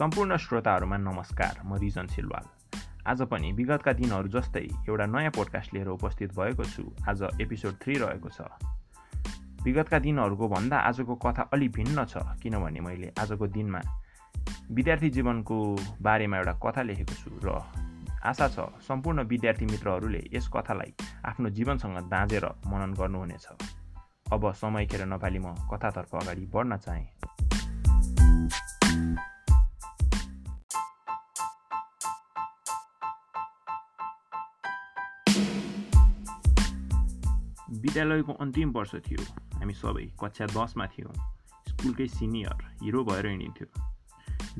सम्पूर्ण श्रोताहरूमा नमस्कार म रिजन सिलवाल। आज पनि विगतका दिनहरू जस्तै एउटा नयाँ पोडकास्ट लिएर उपस्थित भएको छु। आज एपिसोड थ्री रहेको छ। विगतका दिनहरूको भन्दा आजको कथा अलि भिन्न छ किनभने मैले आजको दिनमा विद्यार्थी जीवनको बारेमा एउटा कथा लेखेको छु र आशा छ सम्पूर्ण विद्यार्थी मित्रहरूले यस कथालाई आफ्नो जीवनसँग दाँजेर मनन गर्नुहुनेछ। अब समय खेर नपाली म कथातर्फ अगाडि बढ्न चाहेँ। विद्यालयको अन्तिम वर्ष थियो। हामी सबै कक्षा दसमा थियौँ। स्कुलकै सिनियर हिरो भएर हिँडिन्थ्यो।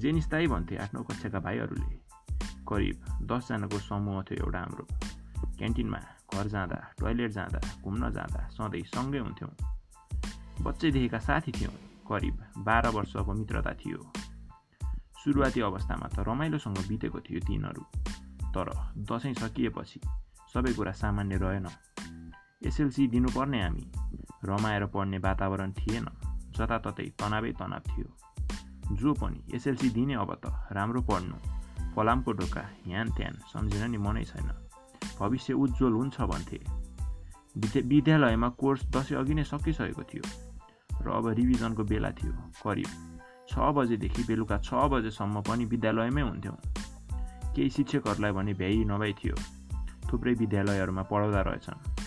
जेनिस्ताई भन्थे आफ्नो कक्षाका भाइहरूले करिब दसजनाको समूह थियो एउटा हाम्रो। क्यान्टिनमा घर जाँदा टोइलेट जाँदा घुम्न जाँदा सधैँ सँगै हुन्थ्यौँ। बच्चैदेखिका साथी थियौँ। करिब बाह्र वर्षको मित्रता थियो। सुरुवाती अवस्थामा त रमाइलोसँग बितेको थियो दिनहरू तर दसैँ सकिएपछि सबै कुरा सामान्य रहेन। एसएलसी दिनुपर्ने हामी। रमाएर पढ्ने वातावरण थिएन। जताततै तनावै तनाव थियो। जो पनि एसएलसी दिने अब त राम्रो पढ्नु फलामको ढोका ह्यान त्यान सम्झिन नि मनै छैन। भविष्य उज्जवल हुन्छ भन्थे। विद्यालयमा कोर्स दसैँ अघि नै सकिसकेको थियो। र अब रिभिजनको बेला थियो करिब छ बजेदेखि बेलुका छ बजेसम्म पनि विद्यालयमै हुन्थ्यौँ। केही शिक्षकहरूलाई भने भ्याइ नभई थियो। थुप्रै विद्यालयहरूमा पढाउँदा रहेछन्।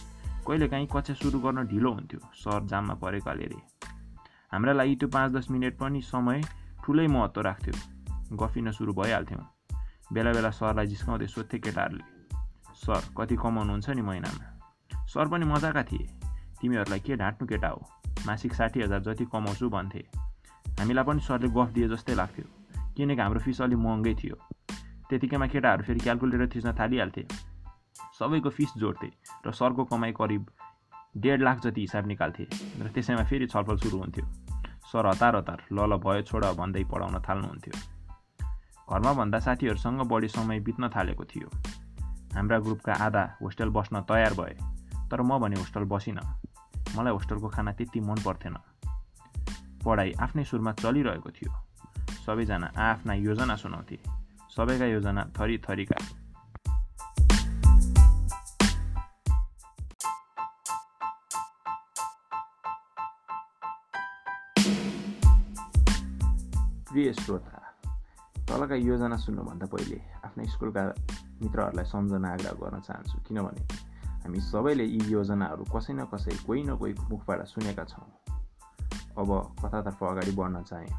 कहिलेकाहीँ कक्षा सुरु गर्न ढिलो हुन्थ्यो। सर जाममा परेकाले रे हाम्रा लागि त्यो पाँच दस मिनट पनि समय ठुलै महत्त्व राख्थ्यो। गफिन सुरु भइहाल्थ्यौँ। बेला बेला सरलाई जिस्काउँदै सोध्थे केटाहरूले सर कति कमाउनुहुन्छ नि महिनामा? सर पनि मजाका थिए। तिमीहरूलाई के ढाँट्नु केटा हो? मासिक साठी हजार जति कमाउँछु भन्थे। हामीलाई पनि सरले गफ दिए जस्तै लाग्थ्यो। किनकि हाम्रो फिस अलिक महँगै थियो। त्यतिकैमा केटाहरू फेरि क्यालकुलेटर थिच्न थालिहाल्थे। सबैको फिस जोड्थे र सरको कमाइ करिब डेढ लाख जति हिसाब निकाल्थे र त्यसैमा फेरि छलफल सुरु हुन्थ्यो। सर हतार हतार ल ल भयो छोड भन्दै पढाउन थाल्नुहुन्थ्यो। घरमा भन्दा साथीहरूसँग बढी समय बित्न थालेको थियो। हाम्रा ग्रुपका आधा होस्टेल बस्न तयार भए तर म भने होस्टेल बसिनँ। मलाई होस्टेलको खाना त्यति मन पर्थेन। पढाइ आफ्नै सुरमा चलिरहेको थियो। सबैजना आआफ्ना योजना सुनाउँथे। सबैका योजना थरी थरीका प्रिय श्रोता तलका योजना सुन्नुभन्दा पहिले आफ्ना स्कुलका मित्रहरूलाई सम्झना आग्रह गर्न चाहन्छु। किनभने हामी सबैले यी योजनाहरू कसै न कसै कोही न कोही मुखबाट सुनेका छौँ। अब कथातर्फ अगाडि बढ्न चाहेँ।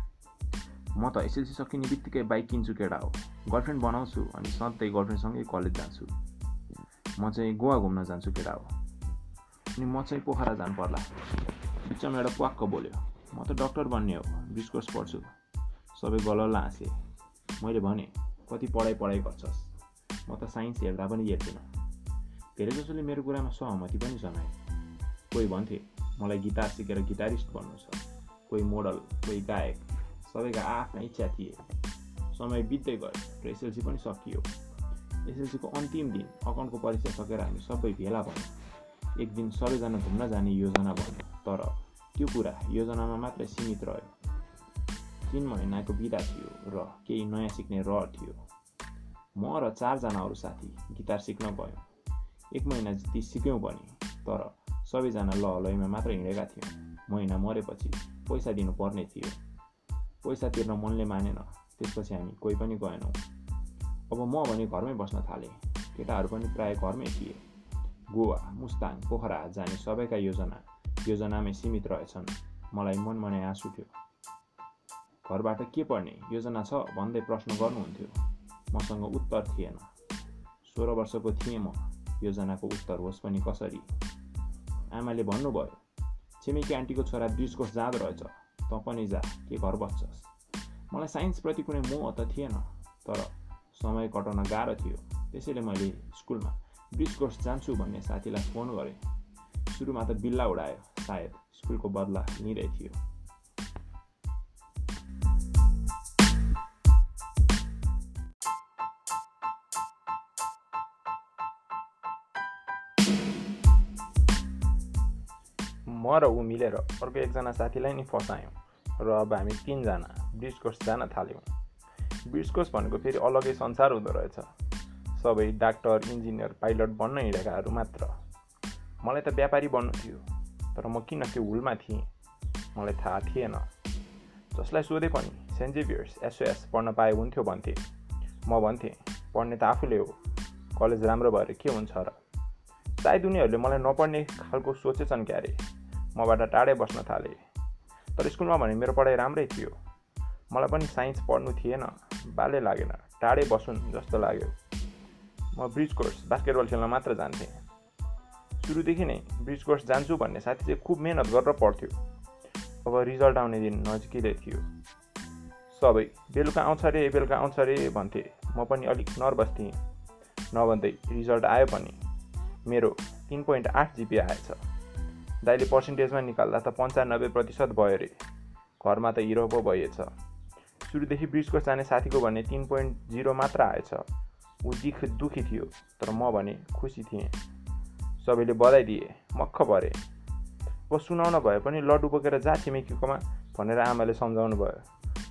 म त एसएलसी सकिने बित्तिकै बाइक किन्छु केटा हो। गर्लफ्रेन्ड बनाउँछु अनि सधैँ गर्लफ्रेन्डसँगै कलेज जान्छु। म चाहिँ गोवा घुम्न जान्छु केटा हो। अनि म चाहिँ पोखरा जानु पर्ला। बिचमा एउटा प्वाक्क बोल्यो म त डक्टर बन्ने हो बिस्कोर्स पढ्छु। सबै गलल्ल हाँसे मैले भने कति पढाइ पढाइ गर्छस्? म त साइन्स हेर्दा पनि हेर्दिनँ। धेरै जसोले मेरो कुरामा सहमति पनि जनाए। कोही भन्थे मलाई गिटार सिकेर गिटारिस्ट बन्नु छ। कोही मोडल कोही गायक। सबैका आफ्ना इच्छा थिए। समय बित्दै गयो र एसएलसी पनि सकियो। एसएलसीको अन्तिम दिन अकाउन्टको परीक्षा सकेर हामी सबै भेला भयौँ। एक दिन सबैजना घुम्न जाने योजना भयो तर त्यो कुरा योजनामा मात्रै सीमित रह्यो। तिन महिनाको बिदा थियो र केही नयाँ सिक्ने रहर थियो म र चारजना अरू साथी गिटार सिक्न गयौँ एक महिना जति सिक्यौँ पनि तर सबैजना लहलैमा मात्र हिँडेका थियौँ महिना मरेपछि पैसा दिनुपर्ने थियो पैसा तिर्न मनले मानेन त्यसपछि हामी कोही पनि गएनौँ अब म भने घरमै बस्न थालेँ केटाहरू पनि प्रायः घरमै थिए गोवा मुस्ताङ पोखरा जाने सबैका योजना योजनामै सीमित रहेछन् मलाई मन मनै आँसु थियो घरबाट के पढ्ने योजना छ भन्दै प्रश्न गर्नुहुन्थ्यो। मसँग उत्तर थिएन। सोह्र वर्षको थिएँ म। योजनाको उत्तर होस् पनि कसरी? आमाले भन्नुभयो छिमेकी आन्टीको छोरा ब्रिज जाँदो रहेछ। तँ पनि जा के घर बस्छस्? मलाई साइन्सप्रति कुनै मोह त थिएन तर समय कटाउन गाह्रो थियो। त्यसैले मैले स्कुलमा ब्रिज कोर्स जान्छु भन्ने साथीलाई फोन गरेँ। सुरुमा त बिल्ला उडायो सायद स्कुलको बदला लिँदै थियो। र ऊ मिलेर अर्को एकजना साथीलाई नि फसायौँ र अब हामी तिनजना ब्रिज कोर्स जान थाल्यौँ ब्रिज भनेको फेरि अलगै संसार हुँदो रहेछ सबै डाक्टर इन्जिनियर पाइलट बन्न हिँडेकाहरू मात्र मलाई त व्यापारी बन्नु थियो तर म किन त्यो हुलमा थिएँ मलाई थाहा थिएन जसलाई सोधे पनि सेन्ट जेभियर्स एसओएस पढ्न पाए हुन्थ्यो भन्थे म भन्थेँ पढ्ने त आफूले हो कलेज राम्रो भएर के हुन्छ र सायद उनीहरूले मलाई नपढ्ने खालको सोचेछन् क्यारे मबाट टाढै बस्न थाले। तर स्कुलमा भने मेरो पढाइ राम्रै थियो। मलाई पनि साइन्स पढ्नु थिएन। बाले लागेन। टाढै बसुन् जस्तो लाग्यो। म ब्रिज कोर्स बास्केटबल खेल्न मात्र जान्थेँ। सुरुदेखि नै ब्रिज कोर्स जान्छु भन्ने साथी चाहिँ खुब मिहिनेत गरेर पढ्थ्यो। अब रिजल्ट आउने दिन नजिकै थियो। सबै बेलुका आउँछ अरे बेलुका आउँछ अरे भन्थे। म पनि अलिक नर्भस थिएँ। नभन्दै रिजल्ट आयो पनि। मेरो तिन पोइन्ट आठ जिपी आएछ। दाइले पर्सेन्टेजमा निकाल्दा त पन्चानब्बे प्रतिशत भयो अरे। घरमा त हिरो पो भइएछ सुरुदेखि ब्रिजको जाने साथीको भने तिन पोइन्ट जिरो मात्र आएछ। ऊ दिख दुखी थियो तर म भने खुसी थिएँ। सबैले बधाई दिए मक्ख भरे अब सुनाउन भए पनि लड्डु बोकेर जा छिमेकीकोमा भनेर आमाले सम्झाउनु भयो।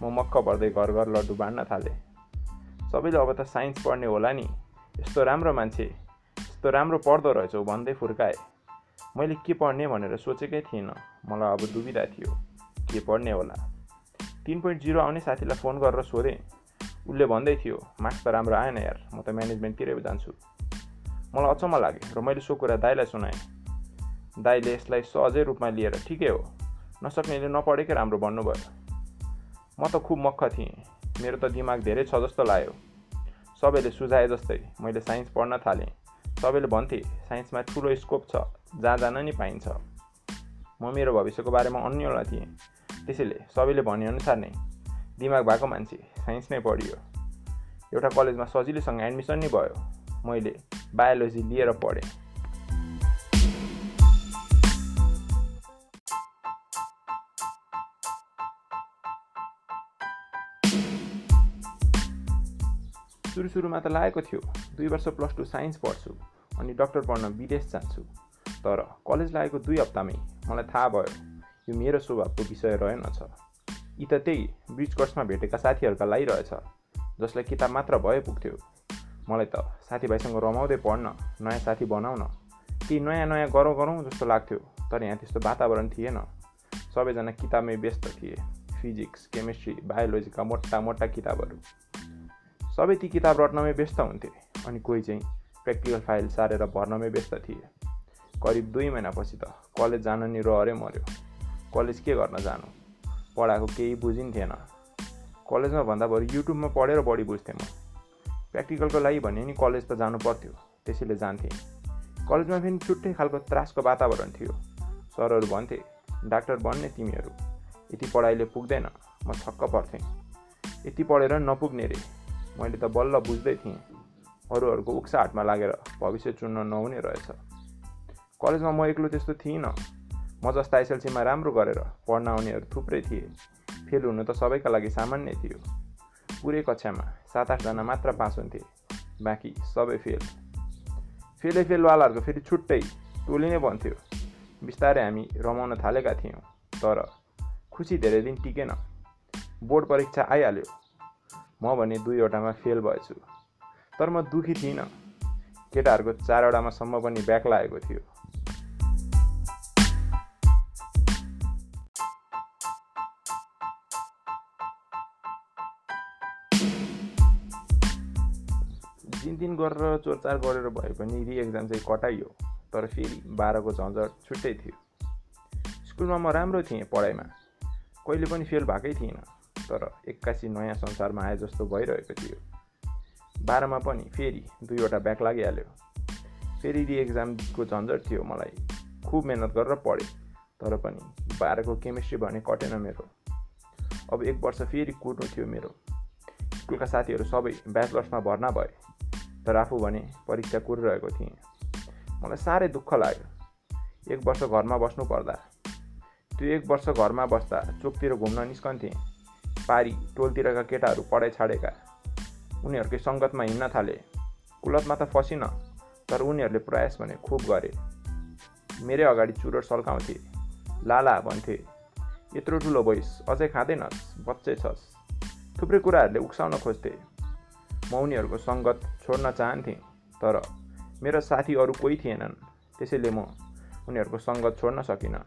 म मक्ख भर्दै घर घर लड्डु बाँड्न थालेँ। सबैले अब त साइन्स पढ्ने होला नि। यस्तो राम्रो मान्छे यस्तो राम्रो पढ्दो रहेछौ भन्दै फुर्काए। मैले के पढ्ने भनेर सोचेकै थिइनँ मलाई अब दुविधा थियो। के पढ्ने होला? तिन पोइन्ट जिरो आउने साथीलाई फोन गरेर सोधेँ। उसले भन्दै थियो मार्क्स त राम्रो आएन यार म त म्यानेजमेन्टतिरै जान्छु। मलाई अचम्म लाग्यो र मैले सो कुरा दाईलाई सुनाएँ। दाईले यसलाई सहजै रूपमा लिएर ठिकै हो नसक्नेले नपढेकै राम्रो भन्नुभयो। म त खुब मक्ख थिएँ। मेरो त दिमाग धेरै छ जस्तो लाग्यो। सबैले सुझाए जस्तै मैले साइन्स पढ्न थालेँ। सबैले भन्थे साइन्समा ठुलो स्कोप छ जहाँ जान नि पाइन्छ। म मेरो भविष्यको बारेमा अन्यला थिएँ। त्यसैले सबैले भनेअनुसार नै दिमाग भएको मान्छे साइन्स नै पढियो। एउटा कलेजमा सजिलैसँग एडमिसन नै भयो। मैले बायोलोजी लिएर पढेँ। सुरु सुरुमा त लागेको थियो दुई वर्ष प्लस टू साइन्स पढ्छु अनि डक्टर पढ्न विदेश जान्छु। तर कलेज लागेको दुई हप्तामै मलाई थाहा भयो यो मेरो स्वभावको विषय रहेनछ यी त त्यही ब्रिज कोर्समा भेटेका साथीहरूका लागिरहेछ जसलाई किताब मात्र भए पुग्थ्यो। मलाई त साथीभाइसँग रमाउँदै पढ्न नयाँ साथी बनाउन केही नयाँ नयाँ गरौँ गरौँ जस्तो लाग्थ्यो तर यहाँ त्यस्तो वातावरण थिएन। सबैजना किताबमै व्यस्त थिए फिजिक्स केमिस्ट्री बायोलोजीका मोटा मोटा किताबहरू। सबै ती किताब रट्नमै व्यस्त हुन्थे अनि कोही चाहिँ प्र्याक्टिकल फाइल सारेर भर्नमै व्यस्त थिए। करिब दुई महिनापछि त कलेज जान नि रहरै मऱ्यो। कलेज के गर्न जानु? पढाएको केही बुझिन्थेन। कलेजमा भन्दा बरु युट्युबमा पढेर बढी बुझ्थेँ म। प्र्याक्टिकलको लागि भने नि कलेज त जानु पर्थ्यो त्यसैले जान्थेँ। कलेजमा फेरि छुट्टै खालको त्रासको वातावरण थियो। सरहरू भन्थे डाक्टर बन्ने तिमीहरू यति पढाइले पुग्दैन म छक्क पर्थेँ। यति पढेर नपुग्ने रे। मैले त बल्ल बुझ्दै थिएँ। अरूहरूको उक्सा हाटमा लागेर भविष्य चुन्न नहुने रहेछ। कलेजमा म एक्लो त्यस्तो थिइनँ। म जस्ता एसएलसीमा राम्रो गरेर पढ्न आउनेहरू थुप्रै थिए। फेल हुनु त सबैका लागि सामान्य थियो। पुरै कक्षामा सात आठजना मात्र पास हुन्थे। बाँकी सबै फेल। फेलै फेलवालाहरूको फेरि छुट्टै टोली नै भन्थ्यो। बिस्तारै हामी रमाउन थालेका थियौँ। तर खुसी धेरै दिन टिकेन। बोर्ड परीक्षा आइहाल्यो। म भने दुईवटामा फेल भएछु। तर म दुखी थिइनँ। केटाहरूको चारवटामा सम्म पनि ब्याक लागेको थियो। दिन गरेर चोरचार गरेर भए पनि रि एक्जाम चाहिँ कटाइयो। तर फेरि बाह्रको झन्झट छुट्टै थियो। स्कुलमा म राम्रो थिएँ पढाइमा। कहिले पनि फेल भएकै थिइनँ। तर एक्कासी नयाँ संसारमा आए जस्तो भइरहेको थियो। बाह्रमा पनि फेरि दुईवटा ब्याक लागिहाल्यो। फेरि रि एक्जामको झन्झट थियो मलाई। खुब मिहिनेत गरेर पढेँ तर पनि बाह्रको केमिस्ट्री भने कटेन मेरो। अब एक वर्ष फेरि कुर्नु थियो मेरो। स्कुलका साथीहरू सबै ब्याचलर्समा भर्ना भए तर आफू भने परीक्षा कुरिरहेको थिएँ। मलाई साह्रै दुःख लाग्यो। एक वर्ष घरमा बस्नु पर्दा त्यो एक वर्ष घरमा बस्दा चोकतिर घुम्न निस्कन्थेँ। पारी टोलतिरका केटाहरू पढाइ छाडेका। उनीहरूकै सङ्गतमा हिँड्न थाले। कुलतमा त फसिन तर उनीहरूले प्रयास भने खुब गरे। मेरै अगाडि चुरोट सल्काउँथे। लाला भन्थे यत्रो ठुलो भइस अझै खाँदैनस् बच्चै छस्। थुप्रै कुराहरूले उक्साउन खोज्थे। म उनीहरूको सङ्गत छोड्न चाहन्थेँ तर मेरो साथी अरू कोही थिएनन्। त्यसैले म उनीहरूको सङ्गत छोड्न सकिनँ।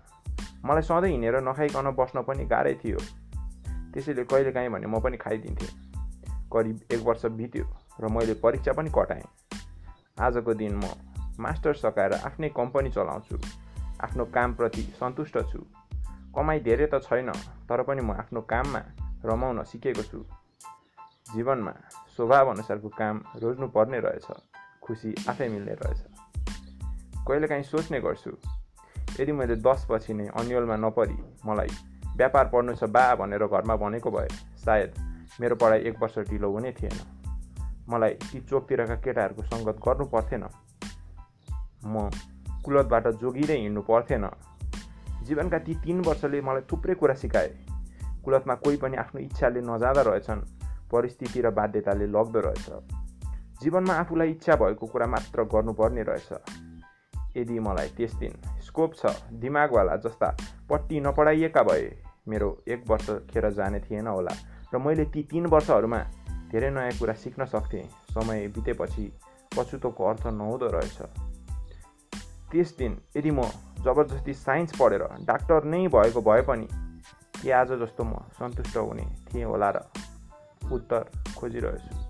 मलाई सधैँ हिँडेर नखाइकन बस्न पनि गाह्रै थियो। त्यसैले कहिलेकाहीँ भने म पनि खाइदिन्थेँ। करिब एक वर्ष बित्यो र मैले परीक्षा पनि कटाएँ। आजको दिन म मास्टर सकाएर आफ्नै कम्पनी चलाउँछु। आफ्नो कामप्रति सन्तुष्ट छु। कमाइ धेरै त छैन तर पनि म आफ्नो काममा रमाउन सिकेको छु। जीवनमा स्वभाव अनुसारको काम रोज्नु पर्ने रहेछ खुसी आफै मिल्ने रहेछ। कहिलेकाहीँ सोच्ने गर्छु यदि मैले दस पछि नै अन्यलमा नपरी मलाई व्यापार पढ्नु छ बा भनेर घरमा भनेको भए सायद मेरो पढाइ एक वर्ष ढिलो हुने थिएन। मलाई ती चोकतिरका केटाहरूको सङ्गत गर्नु पर्थेन। म कुलतबाट जोगिँदै हिँड्नु पर्थेन। जीवनका ती तिन वर्षले मलाई थुप्रै कुरा सिकाए। कुलतमा कोही पनि आफ्नो इच्छाले नजाँदा रहेछन्। परिस्थिति र बाध्यताले लग्दो रहेछ। जीवनमा आफूलाई इच्छा भएको कुरा मात्र गर्नुपर्ने रहेछ। यदि मलाई त्यस दिन स्कोप छ दिमागवाला जस्ता पट्टी नपढाइएका भए मेरो एक वर्ष खेर जाने थिएन होला। र मैले ती तिन वर्षहरूमा धेरै नयाँ कुरा सिक्न सक्थेँ। समय बितेपछि पछुतोको अर्थ नहुँदो रहेछ। त्यस दिन यदि म जबरजस्ती साइन्स पढेर डाक्टर नै भएको भए पनि के आज जस्तो म सन्तुष्ट हुने थिएँ होला र उत्तर खोजिरहेछु।